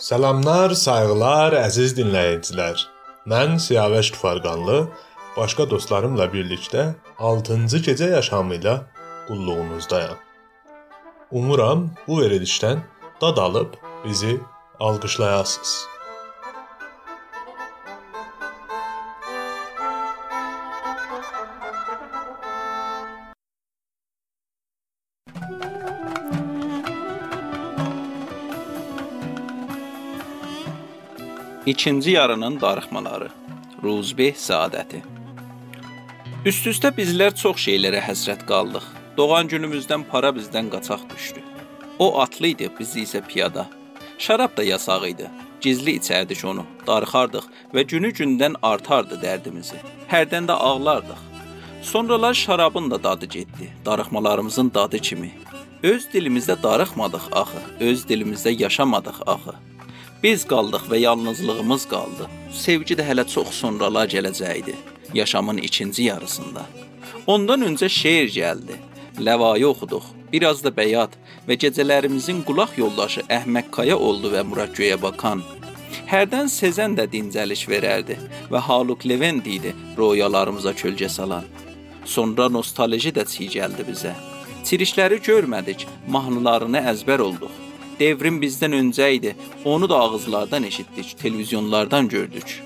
Salamlar, sayğılar, əziz dinləyicilər. Mən Siyavəş Tufarqanlı başqa dostlarımla birlikdə 6-cı gecə yaşamı ilə qulluğunuzdayam. Umuram bu verilişdən dad alıb bizi alqışlayasınız. İkinci yarının darıxmaları. Ruzbeh Saadəti. Üst-üstə bizlər çox şeylərə həsrət qaldıq. Doğan günümüzdən para bizdən qaçaq düşdü. O atlı idi, biz isə piyada. Şərab da yasaq idi. Gizli içərdik onu, darıxardıq və günü-gündən artardı dərdimizi. Hərdən də ağlardıq. Sonralar şərabın da dadı getdi, darıxmalarımızın dadı kimi. Öz dilimizdə darıxmadıq axı, öz dilimizdə yaşamadıq axı. Biz qaldıq və yalnızlığımız qaldı. Sevgi də hələ çox sonralar gələcəkdi, yaşamın ikinci yarısında. Ondan öncə şeir gəldi. Ləvayı oxuduq, biraz da bəyat və gecələrimizin qulaq yoldaşı Əhməd Kaya oldu və Murad göyə bakan. Hərdən Sezen də dincəliş verərdi və Haluk Levent idi royalarımıza kölgə salan. Sonra nostalji də çiy gəldi bizə. Çirişləri görmədik, mahnılarını əzbər olduq. Devrim bizdən öncə idi. Onu da ağızlardan eşitdik, televizyonlardan gördük.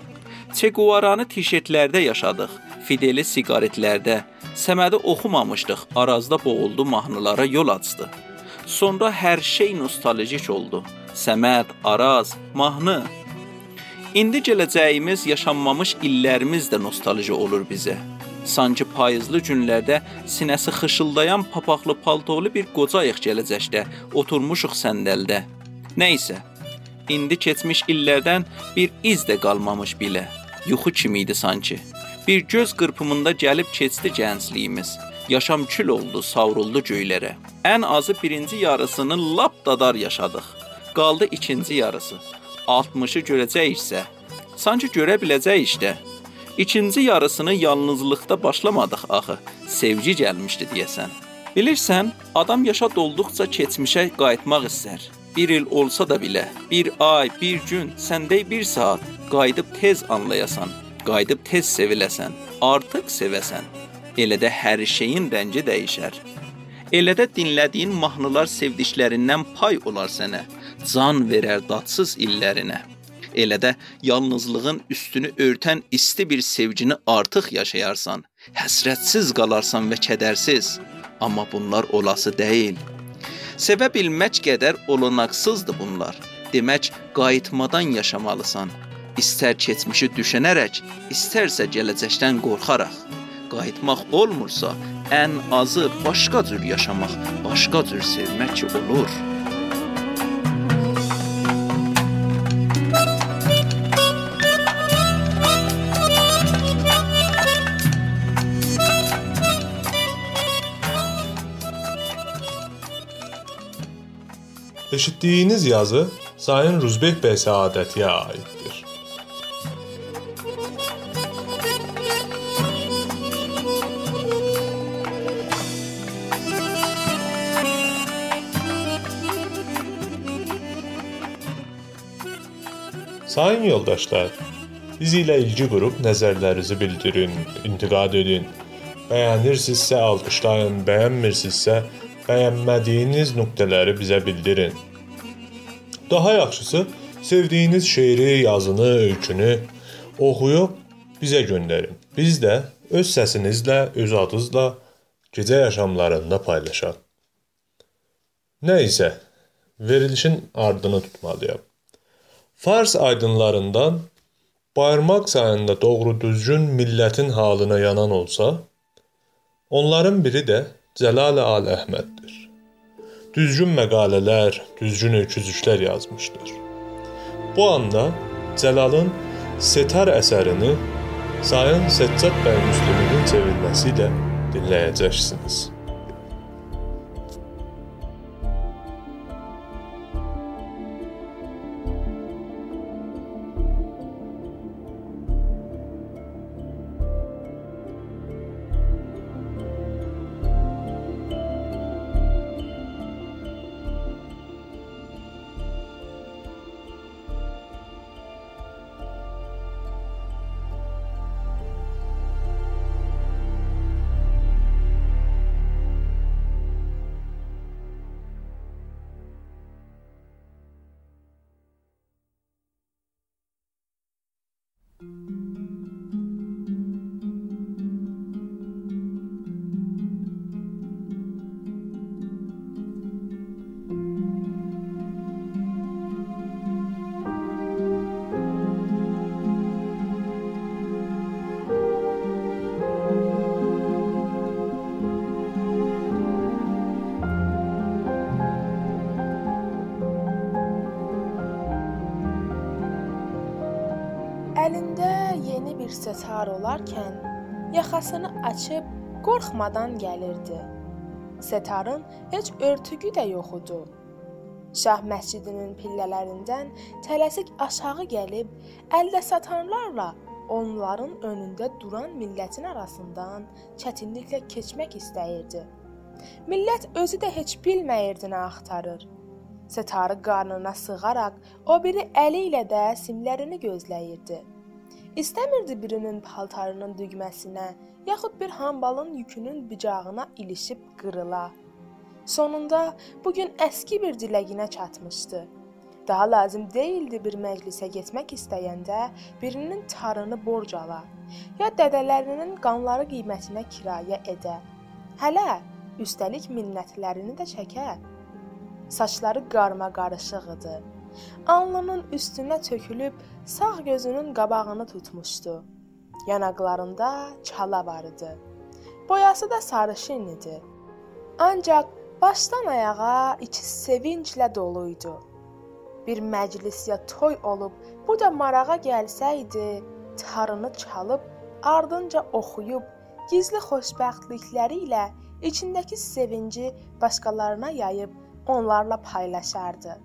Che Guevara'nı tişertlərdə yaşadıq, Fideli siqaretlərdə, Səmədi oxumamışdıq, Arazda boğuldu mahnılara yol açdı. Sonra hər şey nostaljik oldu. Səməd, Araz, mahnı. İndi gələcəyimiz, yaşanmamış illərimiz də nostalji olur bizə. Sanki payızlı günlərdə sinəsi xışıldayan papaqlı paltolu bir qocayıq gələcəkdə, oturmuşuq səndəldə. Nə isə, indi keçmiş illərdən bir iz də qalmamış bilə. Yuxu kimi idi sanki. Bir göz qırpımında gəlib keçdi gəncliyimiz. Yaşam kül oldu, savruldu göylərə. Ən azı birinci yarısını lap dadar yaşadıq. Qaldı ikinci yarısı. 60-ı görəcəyiksə, sanki görə biləcəyik işte. İkinci yarısını yalnızlıqda başlamadıq axı. Sevgi gəlmişdi deyəsən. Bilirsən, adam yaşa dolduqca keçmişə qayıtmaq istər. Bir il olsa da bilə, bir ay, bir gün, səndə bir saat qayıdıb tez anlayasan, qayıdıb tez seviləsən, artıq sevəsən. Elə də hər şeyin rəngi dəyişər. Elə də dinlədiyin mahnılar sevdiklərindən pay olar sənə, can verər dadsız illərinə. Elə də yalnızlığın üstünü örtən isti bir sevgini artıq yaşayarsan, həsrətsiz qalarsan və kədərsiz. Amma bunlar olası deyil. Sevə bilmək qədər olanaqsızdır bunlar. Demək, qayıtmadan yaşamalısan. İstər keçmişi düşünərək, istərsə gələcəkdən qorxaraq. Qayıtmaq olmursa, ən azı başqa cür yaşamaq, başqa cür sevmək olur. Eşitdiyiniz yazı Sayın Ruzbeh bəy Səadətiyə aiddir. Sayın yoldaşlar, bizi ilə ilgi qurub nəzərlərinizi bildirin, intiqad edin. Bəyənirsinizsə alqışlayın, bəyənmirsinizsə bəyənmədiyiniz nöqtələri bizə bildirin. Daha yaxşısı, sevdiyiniz şeiri, yazını, öykünü oxuyub bizə göndərin. Biz də öz səsinizlə, öz adınızla gecə yaşamlarında paylaşaq. Nə isə verilişin ardını tutmalıyam. Fars aydınlarından bayırmaq sayında doğru düzgün millətin halına yanan olsa, onların biri də Cəlal Al Əhməddir. Düzgün məqalələr, düzgün öyküzüklər yazmışdır. Bu anda Cəlalın Setar əsərini Sayın Səccad bəy Müslümün çevirməsi ilə dinləyəcəksiniz. Əlində yeni bir setar olarkən yaxasını açıb qorxmadan gəlirdi. Setarın heç örtüyü də yox idi. Şah məscidinin pillələrindən tələsik aşağı gəlib əldə satanlarla onların önündə duran millətin arasından çətinliklə keçmək istəyirdi. Millət özü də heç bilməyirdi nə axtarır. Setarı qarnına sığaraq o biri əli ilə də simlərini gözləyirdi. İstəmirdi birinin paltarının düyməsinə, yaxud bir hambalın yükünün bıcağına ilişib qırıla. Sonunda bu gün əski bir diləginə çatmışdı. Daha lazım deyildi bir məclisə getmək istəyəndə birinin tarını borc ala, ya dədələrinin qanları qiymətinə kirayə edə. Hələ üstəlik minnətlərini də çəkə. Saçları qarma qarışıq idi. Alnının üstünə tökülüb sağ gözünün qabağını tutmuşdu. Yanaqlarında çala var idi. Boyası da sarışın idi. Ancaq başdan ayağa içi sevinclə dolu idi. Bir məclis ya toy olub, bu da marağa gəlsəydi, tarını çalıb, ardınca oxuyub, gizli xoşbəxtlikləri ilə içindəki sevinci başqalarına yayıb onlarla paylaşardı.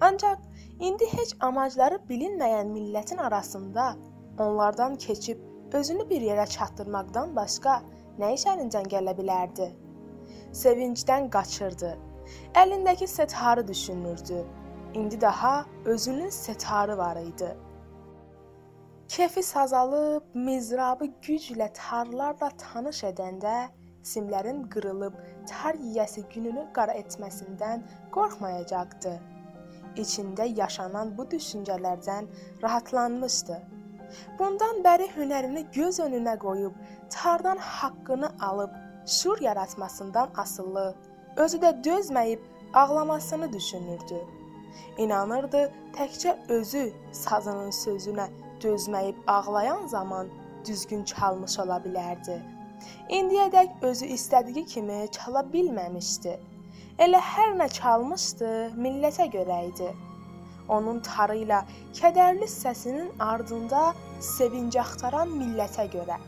Ancaq indi heç amacları bilinməyən millətin arasında onlardan keçib özünü bir yerə çatdırmaqdan başqa nə iş əlindən gələ bilərdi? Sevincdən qaçırdı. Əlindəki setarı düşünürdü. İndi daha özünün setarı var idi. Kefi sazalıb, mizrabı güclə tarlarla tanış edəndə simlərin qırılıb tar yiyəsi gününü qara etməsindən qorxmayacaqdı. İçində yaşanan bu düşüncələrdən rahatlanmışdı. Bundan bəri hünərini göz önünə qoyub, tardan haqqını alıb şur yaratmasından asılı, özü də dözməyib ağlamasını düşünürdü. İnanırdı, təkcə özü sazının sözünə dözməyib ağlayan zaman düzgün çalmış ola bilərdi. İndiyədək özü istədiyi kimi çala bilməmişdi. Elə hər nə çalmışdı, millətə görə idi. Onun tarı ilə kədərli səsinin ardında sevinc axtaran millətə görə.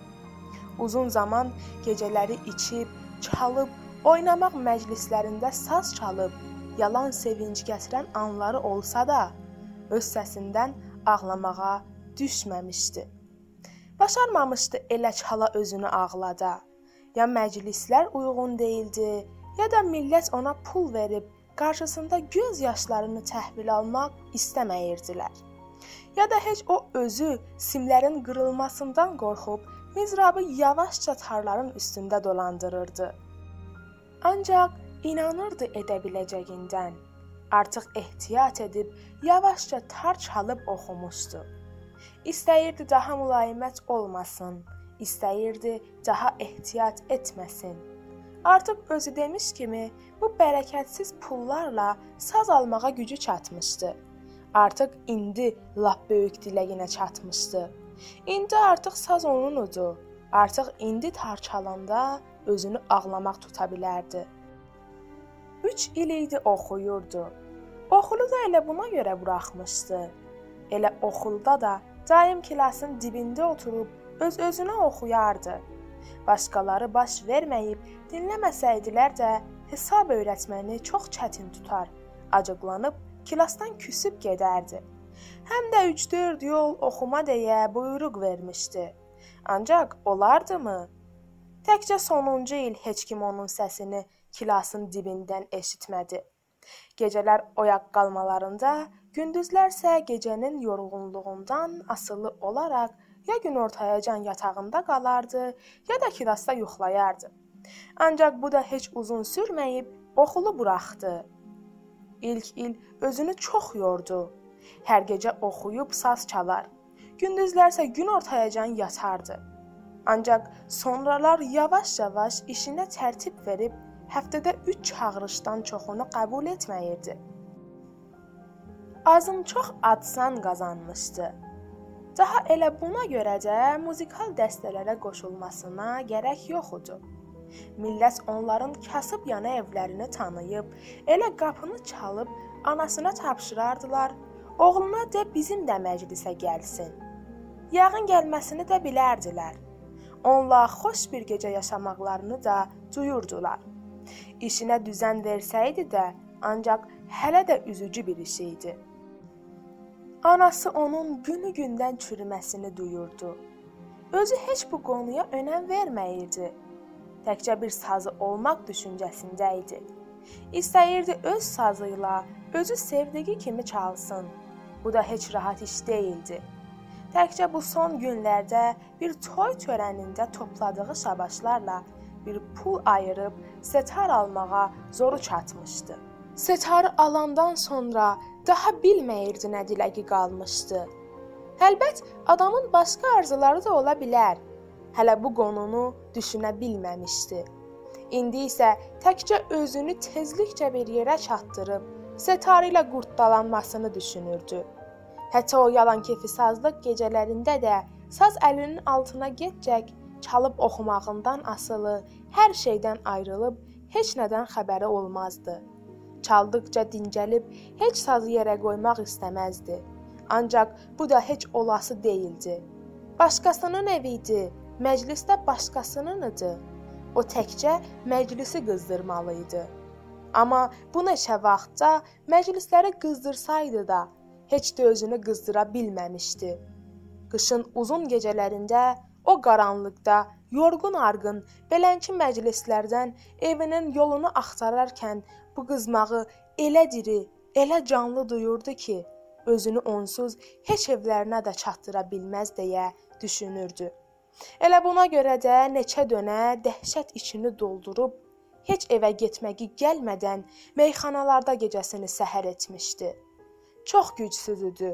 Uzun zaman gecələri içib, çalıb, oynamaq məclislərində saz çalıb, yalan sevinc gətirən anları olsa da, öz səsindən ağlamağa düşməmişdi. Başarmamışdı elə çala özünü ağlada. Ya məclislər uyğun değildi, ya da millət ona pul verib qarşısında göz yaşlarını təhvil almaq istəməyirdilər. Ya da heç o özü simlərin qırılmasından qorxub mizrabı yavaşca tarların üstündə dolandırırdı. Ancaq inanırdı edə biləcəyindən. Artıq ehtiyat edib yavaşca tar çalıb oxumuşdu. İstəyirdi daha mülayimət olmasın, istəyirdi daha ehtiyat etməsin. Artıq özü demiş kimi bu bərəkətsiz pullarla saz almağa gücü çatmışdı. Artıq indi lap böyük diləginə çatmışdı. İndi artıq saz onun idi. Artıq indi tar çalanda özünü ağlamaq tuta bilərdi. 3 il idi oxuyurdu. Oxulu da elə buna görə buraxmışdı. Elə oxulda da daim klasın dibində oturub öz-özünə oxuyardı. Başqaları baş verməyib dinləməsəydilər də hesab öyrətməni çox çətin tutar. Acıqlanıb klasdan küsüb gedərdi. Həm də 3-4 yol oxuma deyə buyruq vermişdi. Ancaq olardımı? Təkcə sonuncu il heç kim onun səsini klasın dibindən eşitmədi. Gecələr oyaq qalmalarında, gündüzlər isə gecənin yorğunluğundan asılı olaraq ya günortayacan yatağında qalardı, ya da kirasda yuxlayardı. Ancaq bu da heç uzun sürməyib oxulu buraxdı. İlk il özünü çox yordu. Hər gecə oxuyub saz çalar. Gündüzlər isə günortayacan yatardı. Ancaq sonralar yavaş-yavaş işinə tərtib verib həftədə 3 çağırışdan çoxunu qəbul etməyirdi. Azım çox adsan qazanmışdı. Daha elə buna görə də muzikal dəstələrə qoşulmasına gərək yox idi. Millət onların kasıb yana evlərini tanıyıb, elə qapını çalıb anasına tapşırardılar, oğluna de bizim də məclisə gəlsin. yağın gəlməsini də bilərdilər. Onunla xoş bir gecə yaşamaqlarını da duyurdular. İşinə düzən versəydi də, ancaq hələ də üzücü bir iş idi. Anası onun günü-gündən çürüməsini duyurdu. Özü heç bu qonuya önəm verməyirdi. Təkcə bir sazı olmaq düşüncəsində idi. İstəyirdi öz sazı ilə özü sevdiyi kimi çalsın. Bu da heç rahat iş değildi. Təkcə bu son günlərdə bir toy törənində topladığı şabaşlarla bir pul ayırıb setar almağa zoru çatmışdı. Setarı alandan sonra daha bilməyirdi nə diləgi qalmışdı. Əlbət, adamın başqa arzuları da ola bilər. Hələ bu qonunu düşünə bilməmişdi. İndi isə təkcə özünü tezlikcə bir yerə çatdırıb setarı ilə qurtdalanmasını düşünürdü. Hətta o yalan kefi sazlıq gecələrində də saz əlinin altına getcək çalıb oxumağından asılı, hər şeydən ayrılıb heç nədən xəbəri olmazdı. Çaldıqca dincəlib heç sazı yerə qoymaq istəməzdi. Ancaq bu da heç olası değildi. Başqasının evi idi, məclisdə başqasının idi. O təkcə məclisi qızdırmalı idi. Amma bu neçə vaxtda məclisləri qızdırsaydı da, heç də özünü qızdıra bilməmişdi. Qışın uzun gecələrində o qaranlıqda yorğun arğın belənki məclislərdən evinin yolunu axtararkən bu qızmağı elə diri, elə canlı duyurdu ki, özünü onsuz heç evlərinə də çatdıra bilməz deyə düşünürdü. Elə buna görə də neçə dönə dəhşət içini doldurub heç evə getməyi gəlmədən meyxanalarda gecəsini səhər etmişdi. Çox gücsüz idi.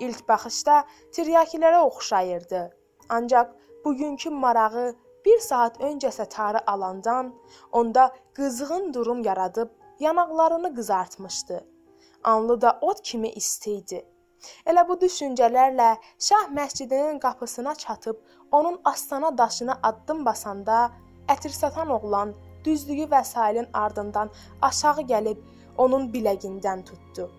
İlk baxışda tiryakilərə oxşayırdı. Ancaq bugünkü marağı bir saat öncə sətarı alandan onda qızğın durum yaradıb yanaqlarını qızartmışdı. Anlı da ot kimi isti idi. Elə bu düşüncələrlə Şah məscidinin qapısına çatıb onun astana daşına addım basanda ətir satan oğlan düzdüyü vəsailin ardından aşağı gəlib onun biləgindən tutdu.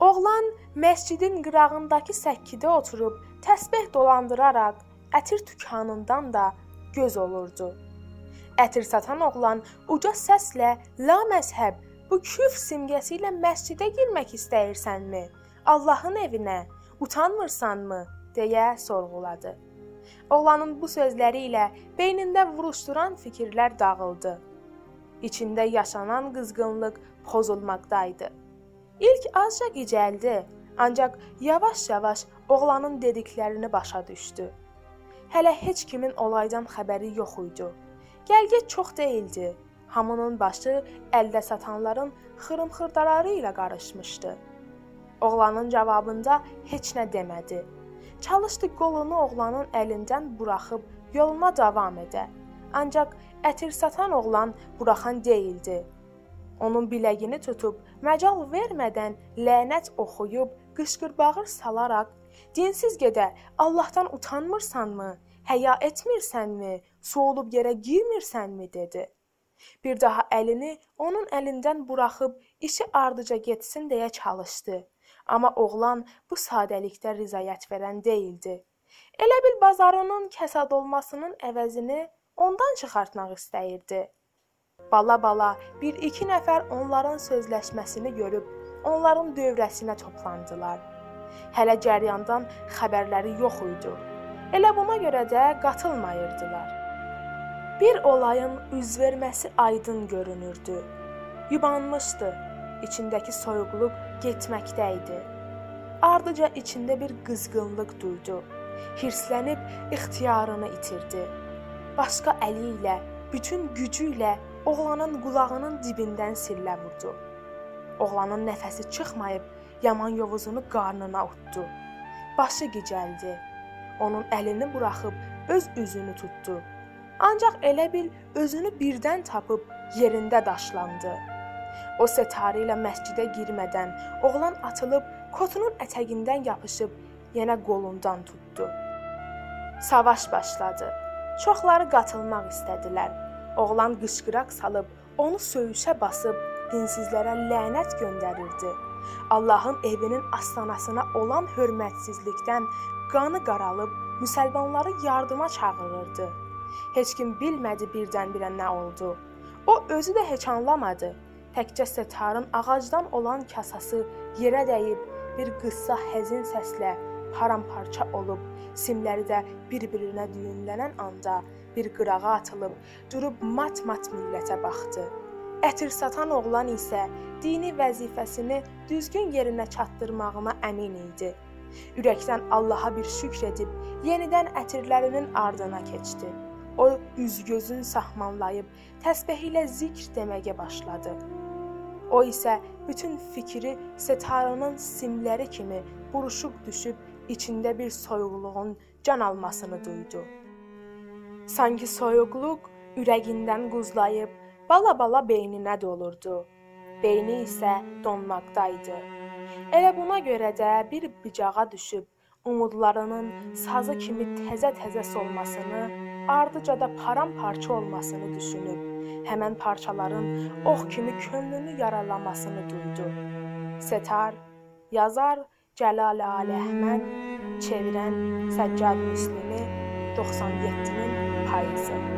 Oğlan məscidin qırağındakı səkkidə oturub təsbeh dolandıraraq ətir dükanından da göz olurdu. Ətir satan oğlan uca səslə "La məzhəb, bu küf simgəsi ilə məscidə girmək istəyirsənmi? Allahın evinə utanmırsanmı?" deyə sorğuladı. Oğlanın bu sözləri ilə beynində vuruşduran fikirlər dağıldı. İçində yaşanan qızğınlıq pozulmaqdaydı. İlk azca gicəldi, ancaq yavaş-yavaş oğlanın dediklərini başa düşdü. Hələ heç kimin olaydan xəbəri yox idi. Gəlgə çox değildi. Hamının başı əldə satanların xırım-xırdaları ilə qarışmışdı. Oğlanın cavabında heç nə demədi. Çalışdı qolunu oğlanın əlindən buraxıb yoluna davam edə. Ancaq ətir satan oğlan buraxan değildi. Onun biləyini tutub məcal vermədən lənət oxuyub qışqır-bağır salaraq "Dinsiz gedə, Allahdan utanmırsanmı? Həya etmirsənmi? Su olub yerə girmirsənmi?" dedi. Bir daha əlini onun əlindən buraxıb işi ardıca getsin deyə çalışdı. Amma oğlan bu sadəlikdə rizayət verən değildi. Elə bil bazarının kəsad olmasının əvəzini ondan çıxartmaq istəyirdi. Bala-bala bir-iki nəfər onların sözləşməsini görüb onların dövrəsinə toplandılar. Hələ cəryandan xəbərləri yox idi. Elə buna görə də qatılmayırdılar. Bir olayın üz verməsi aydın görünürdü. Yubanmışdı. İçindəki soyuqluq getməkdə idi. Ardıca içində bir qızğınlıq duydu. Hirslənib ixtiyarını itirdi. Başqa əli ilə, bütün gücü ilə oğlanın qulağının dibindən sillə vurdu. Oğlanın nəfəsi çıxmayıb yaman yovuzunu qarnına utdu. Başı gicəldi. Onun əlini buraxıb öz üzünü tutdu. Ancaq elə bil özünü birdən tapıb yerində daşlandı. O setarı ilə məscidə girmədən oğlan atılıb kotunun ətəyindən yapışıb yenə qolundan tutdu. Savaş başladı. Çoxları qatılmaq istədilər. Oğlan qışqıraq salıb onu söyüşə basıb dinsizlərə lənət göndərirdi. Allahın evinin astanasına olan hörmətsizlikdən qanı qaralıb müsəlmanları yardıma çağırırdı. Heç kim bilmədi birdən-birə nə oldu. O özü də heç anlamadı. Təkcə Setarın ağacdan olan kasası yerə dəyib bir qıssa həzin səslə paramparça olub, simləri də bir-birinə düyünlənən anda bir qırağa atılıb, durub mat-mat millətə baxdı. Ətir satan oğlan isə dini vəzifəsini düzgün yerinə çatdırmağına əmin idi. Ürəkdən Allaha bir şükr edib yenidən ətirlərinin ardına keçdi. O üz-gözün sahmanlayıb təsbeh ilə zikr deməyə başladı. O isə bütün fikri setarının simləri kimi buruşub düşüb içində bir soyuqluğun can almasını duydu. Sanki soyuqluq ürəgindən quzlayıb bala-bala beyninə dolurdu. Beyni isə donmaqdaydı. Elə buna görə də bir bicağa düşüb umudlarının sazı kimi təzə-təzə solmasını, ardıca da param-parça olmasını düşünüb, həmən parçaların ox kimi könlünü yaralamasını duydu. Setar, yazar Cəlal Ali Əhməd, çevirən Səccad Müslimi 97-nin payızı.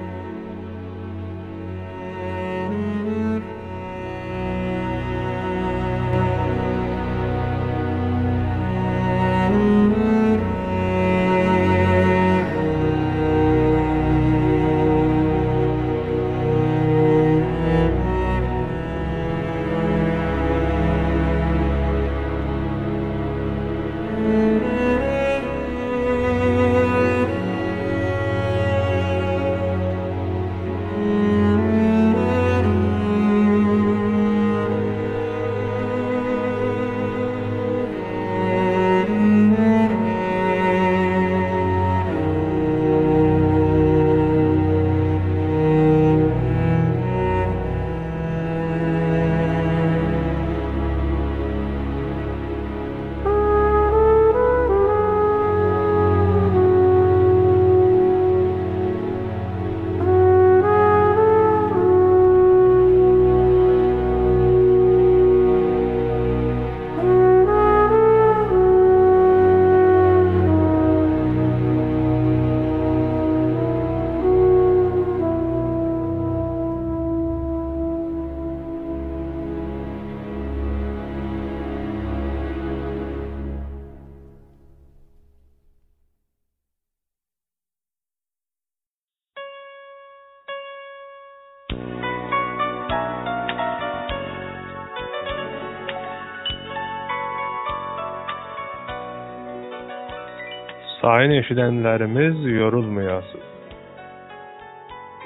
Sayın eşidənlərimiz yorulmayasınız.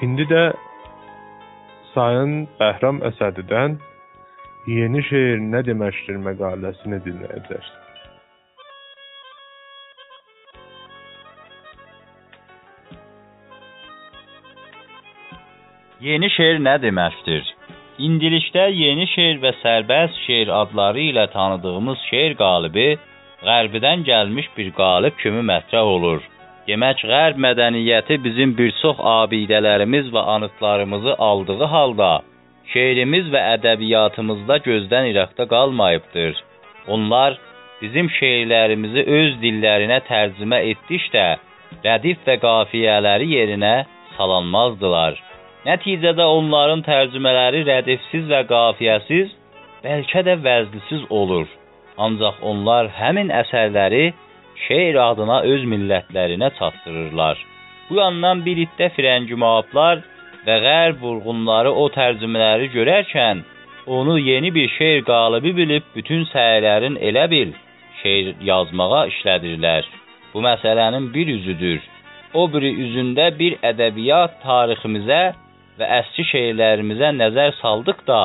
İndi də Sayın Bəhram Əsədidən Yeni şeir nə deməkdir məqaləsini dinləyəcəksiniz. Yeni şeir nə deməkdir? İndilikdə yeni şeir və sərbəst şeir adları ilə tanıdığımız şeir qalibi Qərbdən gəlmiş bir qalib kimi mətrəh olur. Demək, Qərb mədəniyyəti bizim bir çox abidələrimiz və anıtlarımızı aldığı halda şeirimiz və ədəbiyyatımızda gözdən iraqda qalmayıbdır. Onlar bizim şeirlərimizi öz dillərinə tərcümə etdikdə rədif və qafiyələri yerinə salanmazdılar. Nəticədə onların tərcümələri rədifsiz və qafiyəsiz, bəlkə də vəzlisiz olur. Ancaq onlar həmin əsərləri şeir adına öz millətlərinə çatdırırlar. Bu yandan bir iddə firəngi muhablar və qərb vurğunları o tərcümələri görərkən onu yeni bir şeir qalibi bilib bütün səylərin elə bil şeir yazmağa işlədirlər. Bu məsələnin bir üzüdür. O biri üzündə bir ədəbiyyat tariximizə və əski şeirlərimizə nəzər saldıq da,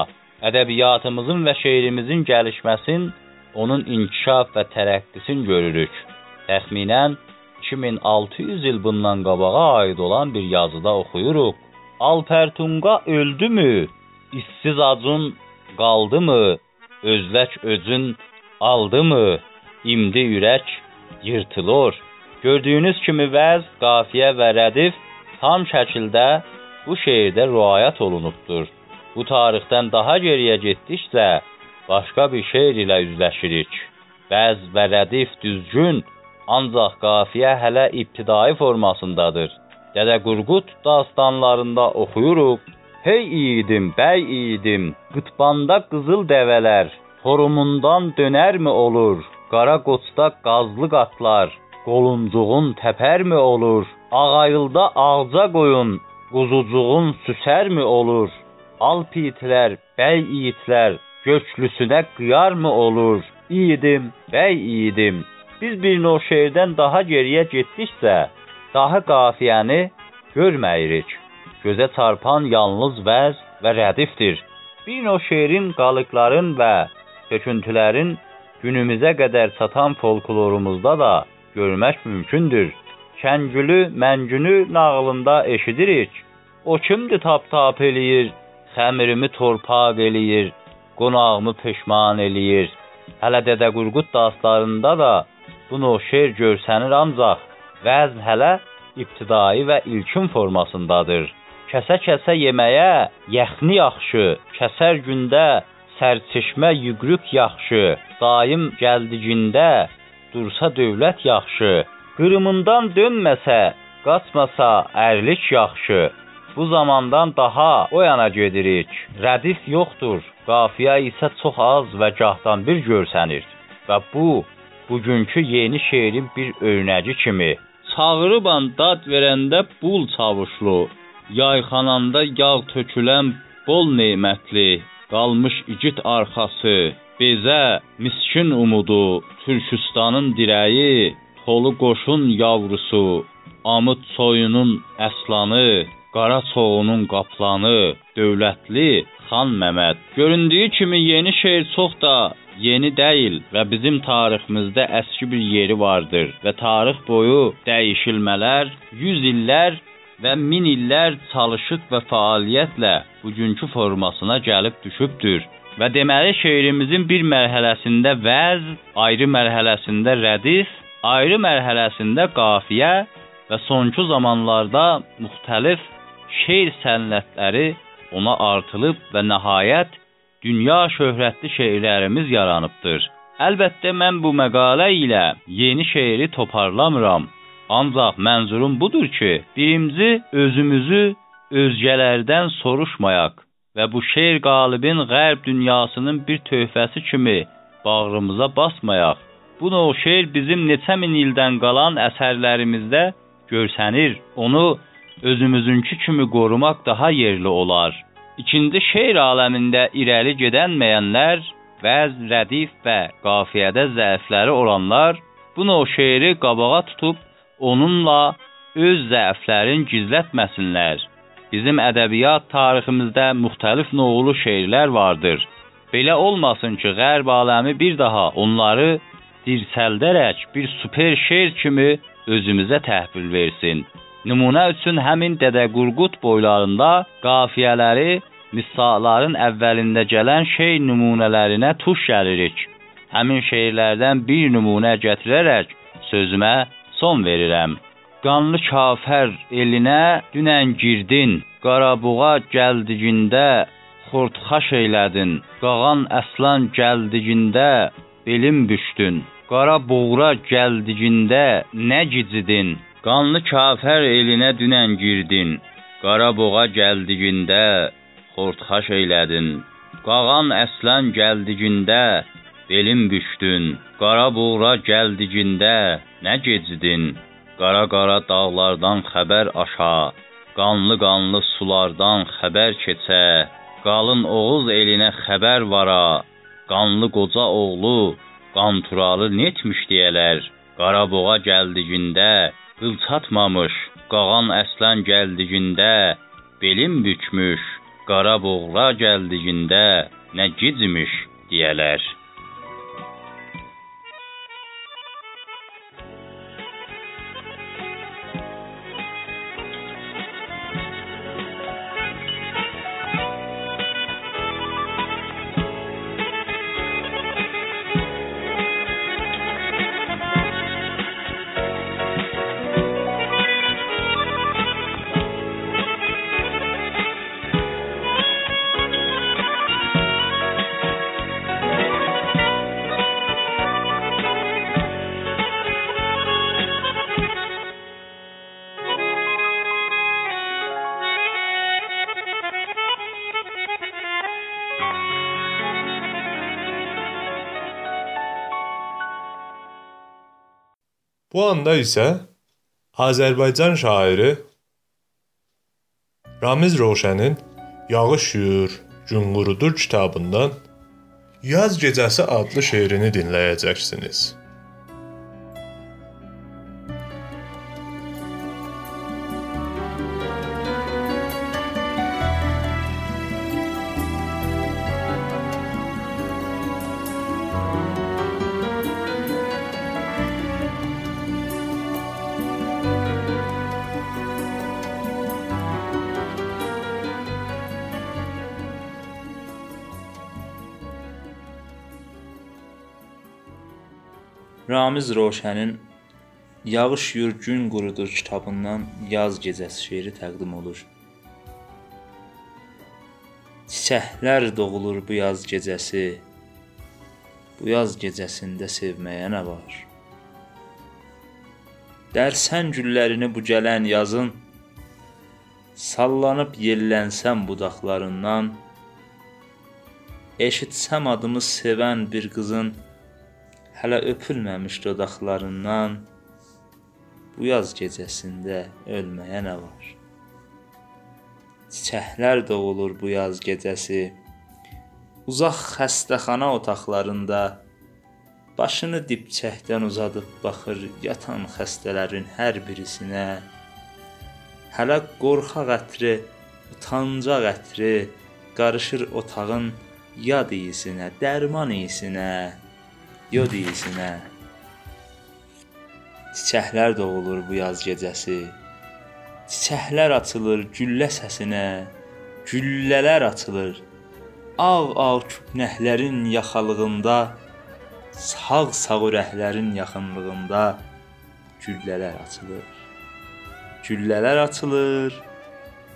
ədəbiyyatımızın və şeirimizin gəlişməsin, onun inkişaf və tərəqqisin görürük. Təxminən 2600 il bundan qabağa aid olan bir yazıda oxuyuruq. Alpertunqa öldümü? İssiz acun qaldımı? Özlək özün aldımı? İmdi ürək yırtılır. Gördüyünüz kimi vəz, qafiyə və rədif tam şəkildə bu şeirdə riayət olunubdur. Bu tarixdən daha geriyə getdikcə başqa bir şeir ilə üzləşirik. Bəz və rədif düzgün, ancaq qafiyə hələ ibtidai formasındadır. Dədə Qurqud dastanlarında oxuyuruq. Hey iyidim, bəy iyidim, qıtbanda qızıl dəvələr, torumundan dönərmi olur? Qara qoçda qazlı qatlar, qoluncuğun təpərmi olur? Ağayılda ağca qoyun, quzucuğun süsərmi olur? Alp itlər, bəy itlər, göklüsünə qıyarmı olur? İyidim, bəy iyidim. Biz bir növ şeirdən daha geriyə getdikcə, daha qafiyəni görməyirik. Gözə çarpan yalnız vəz və rədifdir. Bir növ şeirin qalıqların və töküntülərin günümüzə qədər çatan folklorumuzda da görmək mümkündür. Kəngülü, məngünü nağılında eşidirik. O kimdir tap-tap eləyir, xəmirimi torpaq eləyir, qonağımı peşman eləyir. Hələ Dədə Qurqud dastanlarında da bu növ şeir görsənir ancaq vəzn hələ ibtidai və ilkin formasındadır. Kəsə-kəsə yeməyə yəxni yaxşı, kəsər gündə sərçeşmə yüqrük yaxşı, daim gəldicində dursa dövlət yaxşı, qırımından dönməsə, qaçmasa ərlik yaxşı. Bu zamandan daha o yana gedirik. Rədif yoxdur, qafiyə isə çox az və gahdan bir görsənir. Və bu bugünkü yeni şeirin bir örnəci kimi çağırıban dad verəndə bul çavuşlu, yayxananda yağ tökülən bol nemətli, qalmış igid arxası, bezə miskin umudu, Türkistanın dirəyi, tolu qoşun yavrusu, Amud soyunun əslanı, Qara çoğunun qaplanı, dövlətli Xan Məmməd. Göründüyü kimi yeni şeir çox da yeni deyil və bizim tariximizdə əski bir yeri vardır və tarix boyu dəyişilmələr, 100 illər və min illər çalışıq və fəaliyyətlə bugünkü formasına gəlib düşübdür. Və deməli şeirimizin bir mərhələsində vəz, ayrı mərhələsində rədif, ayrı mərhələsində qafiyə və sonki zamanlarda müxtəlif şeir sənətləri ona artılıb və nəhayət dünya şöhrətli şeirlərimiz yaranıbdır. Əlbəttə mən bu məqalə ilə yeni şeiri toparlamıram. Ancaq mənzurum budur ki, birinci özümüzü özgələrdən soruşmayaq və bu şeir qalibin qərb dünyasının bir töhfəsi kimi bağrımıza basmayaq. Bu növ şeir bizim neçə min ildən qalan əsərlərimizdə görsənir. Onu özümüzünkü kimi qorumaq daha yerli olar. İkinci şeir aləmində irəli gedənməyənlər, vəz, rədif və qafiyədə zəifləri olanlar bu növ şeiri qabağa tutub onunla öz zəiflərini gizlətməsinlər. Bizim ədəbiyyat tariximizdə müxtəlif növlü şeirlər vardır. Belə olmasın ki, qərb aləmi bir daha onları dirsəldərək bir super şeir kimi özümüzə təhvil versin. Nümunə üçün həmin Dədə Qurqud boylarında qafiyələri misalların əvvəlində gələn şey nümunələrinə tuş gəlirik. Həmin şeirlərdən bir nümunə gətirərək sözümə son verirəm. Qanlı kafər elinə dünən girdin, Qarabuğa gəldiyində xortxaş eylədin. Qağan əslan gəldiyində belim büşdün. Qara boğra gəldiyində nə gicidin? Qanlı kafər elinə dünən girdin, Qaraboğa gəldiyində xortxaş eylədin. Qağan əslan gəldiyində belin büşdün, qara buğra gəldiyində nə gecidin? Qara-qara dağlardan xəbər aşa, qanlı-qanlı sulardan xəbər keçə, qalın Oğuz elinə xəbər vara, qanlı qoca oğlu Qanturalı netmiş deyələr. Qaraboğa gəldiyində qıl çatmamış, qağan əslan gəldiyində belim bükmüş, qara boğra gəldiyində nə gicmiş deyələr. Bu anda isə Azərbaycan şairi Ramiz Roşənin Yağış yuyur, gün qurudur kitabından Yaz gecəsi adlı şeirini dinləyəcəksiniz. Ramiz Roşənin Yağış yur gün qurudur kitabından Yaz gecəsi şeiri təqdim olur. Çiçəklər doğulur bu yaz gecəsi. Bu yaz gecəsində sevməyə nə var? Dərsən güllərini bu gələn yazın sallanıb yellənsəm budaqlarından eşitsəm adımı sevən bir qızın hələ öpülməmiş dodaqlarından bu yaz gecəsində ölməyə nə var? Çiçəklər doğulur bu yaz gecəsi. Uzaq xəstəxana otaqlarında başını dibçəkdən uzadıb baxır yatan xəstələrin hər birisinə. Hələ qorxaq ətri, utancaq ətri qarışır otağın yad iyisinə, dərman iyisinə, yod iyisinə. Çiçəklər doğulur bu yaz gecəsi. Çiçəklər açılır güllə səsinə, güllələr açılır. Ağ-ağ küpnəhlərin yaxalığında, sağ-sağ ürəklərin yaxınlığında güllələr açılır. Güllələr açılır,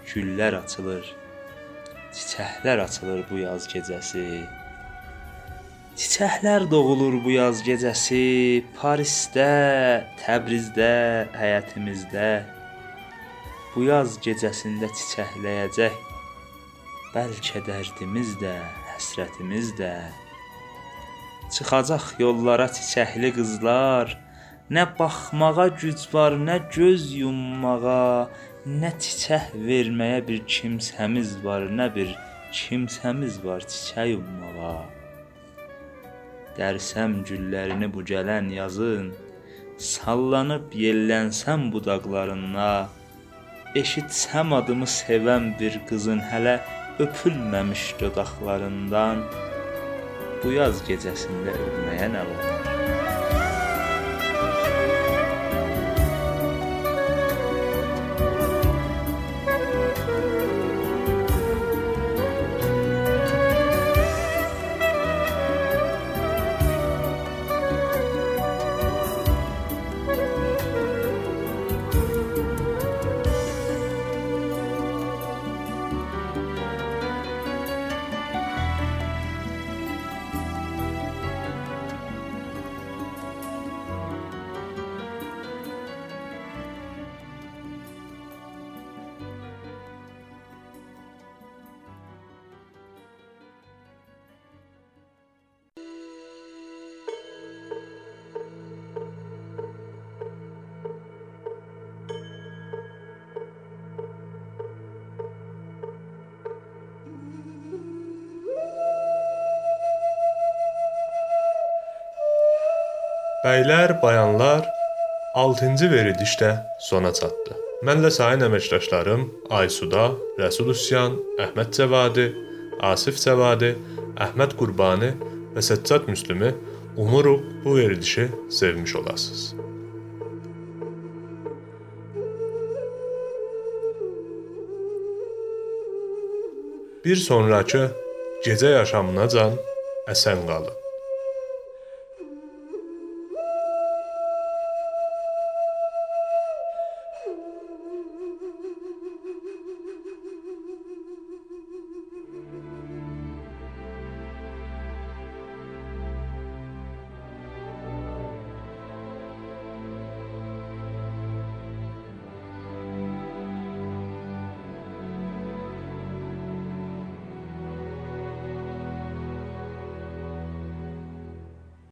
güllər açılır. Çiçəklər açılır bu yaz gecəsi. Çiçəklər doğulur bu yaz gecəsi Parisdə, Təbrizdə, həyətimizdə. Bu yaz gecəsində çiçəkləyəcək bəlkə dərdimiz də, həsrətimiz də. Çıxacaq yollara çiçəkli qızlar, nə baxmağa güc var, nə göz yummağa, nə çiçək verməyə bir kimsəmiz var, nə bir kimsəmiz var çiçək ummağa. Dərsəm güllərini bu gələn yazın, sallanıb yellənsəm budaqlarına, eşitsəm adımı sevən bir qızın hələ öpülməmiş dodaqlarından bu yaz gecəsində ölməyə nə var? Bəylər, bayanlar, 6-cı verilişdə sona çatdı. Mənlə sayın əməkdaşlarım Aysuda, Rəsul Üsyan, Əhməd Cəvadi, Asif Cəvadi, Əhməd Qurbani və Səccad Müslümi umuruq bu verilişi sevmiş olasınız. Bir sonrakı gecə yaşamınacan əsən qalın.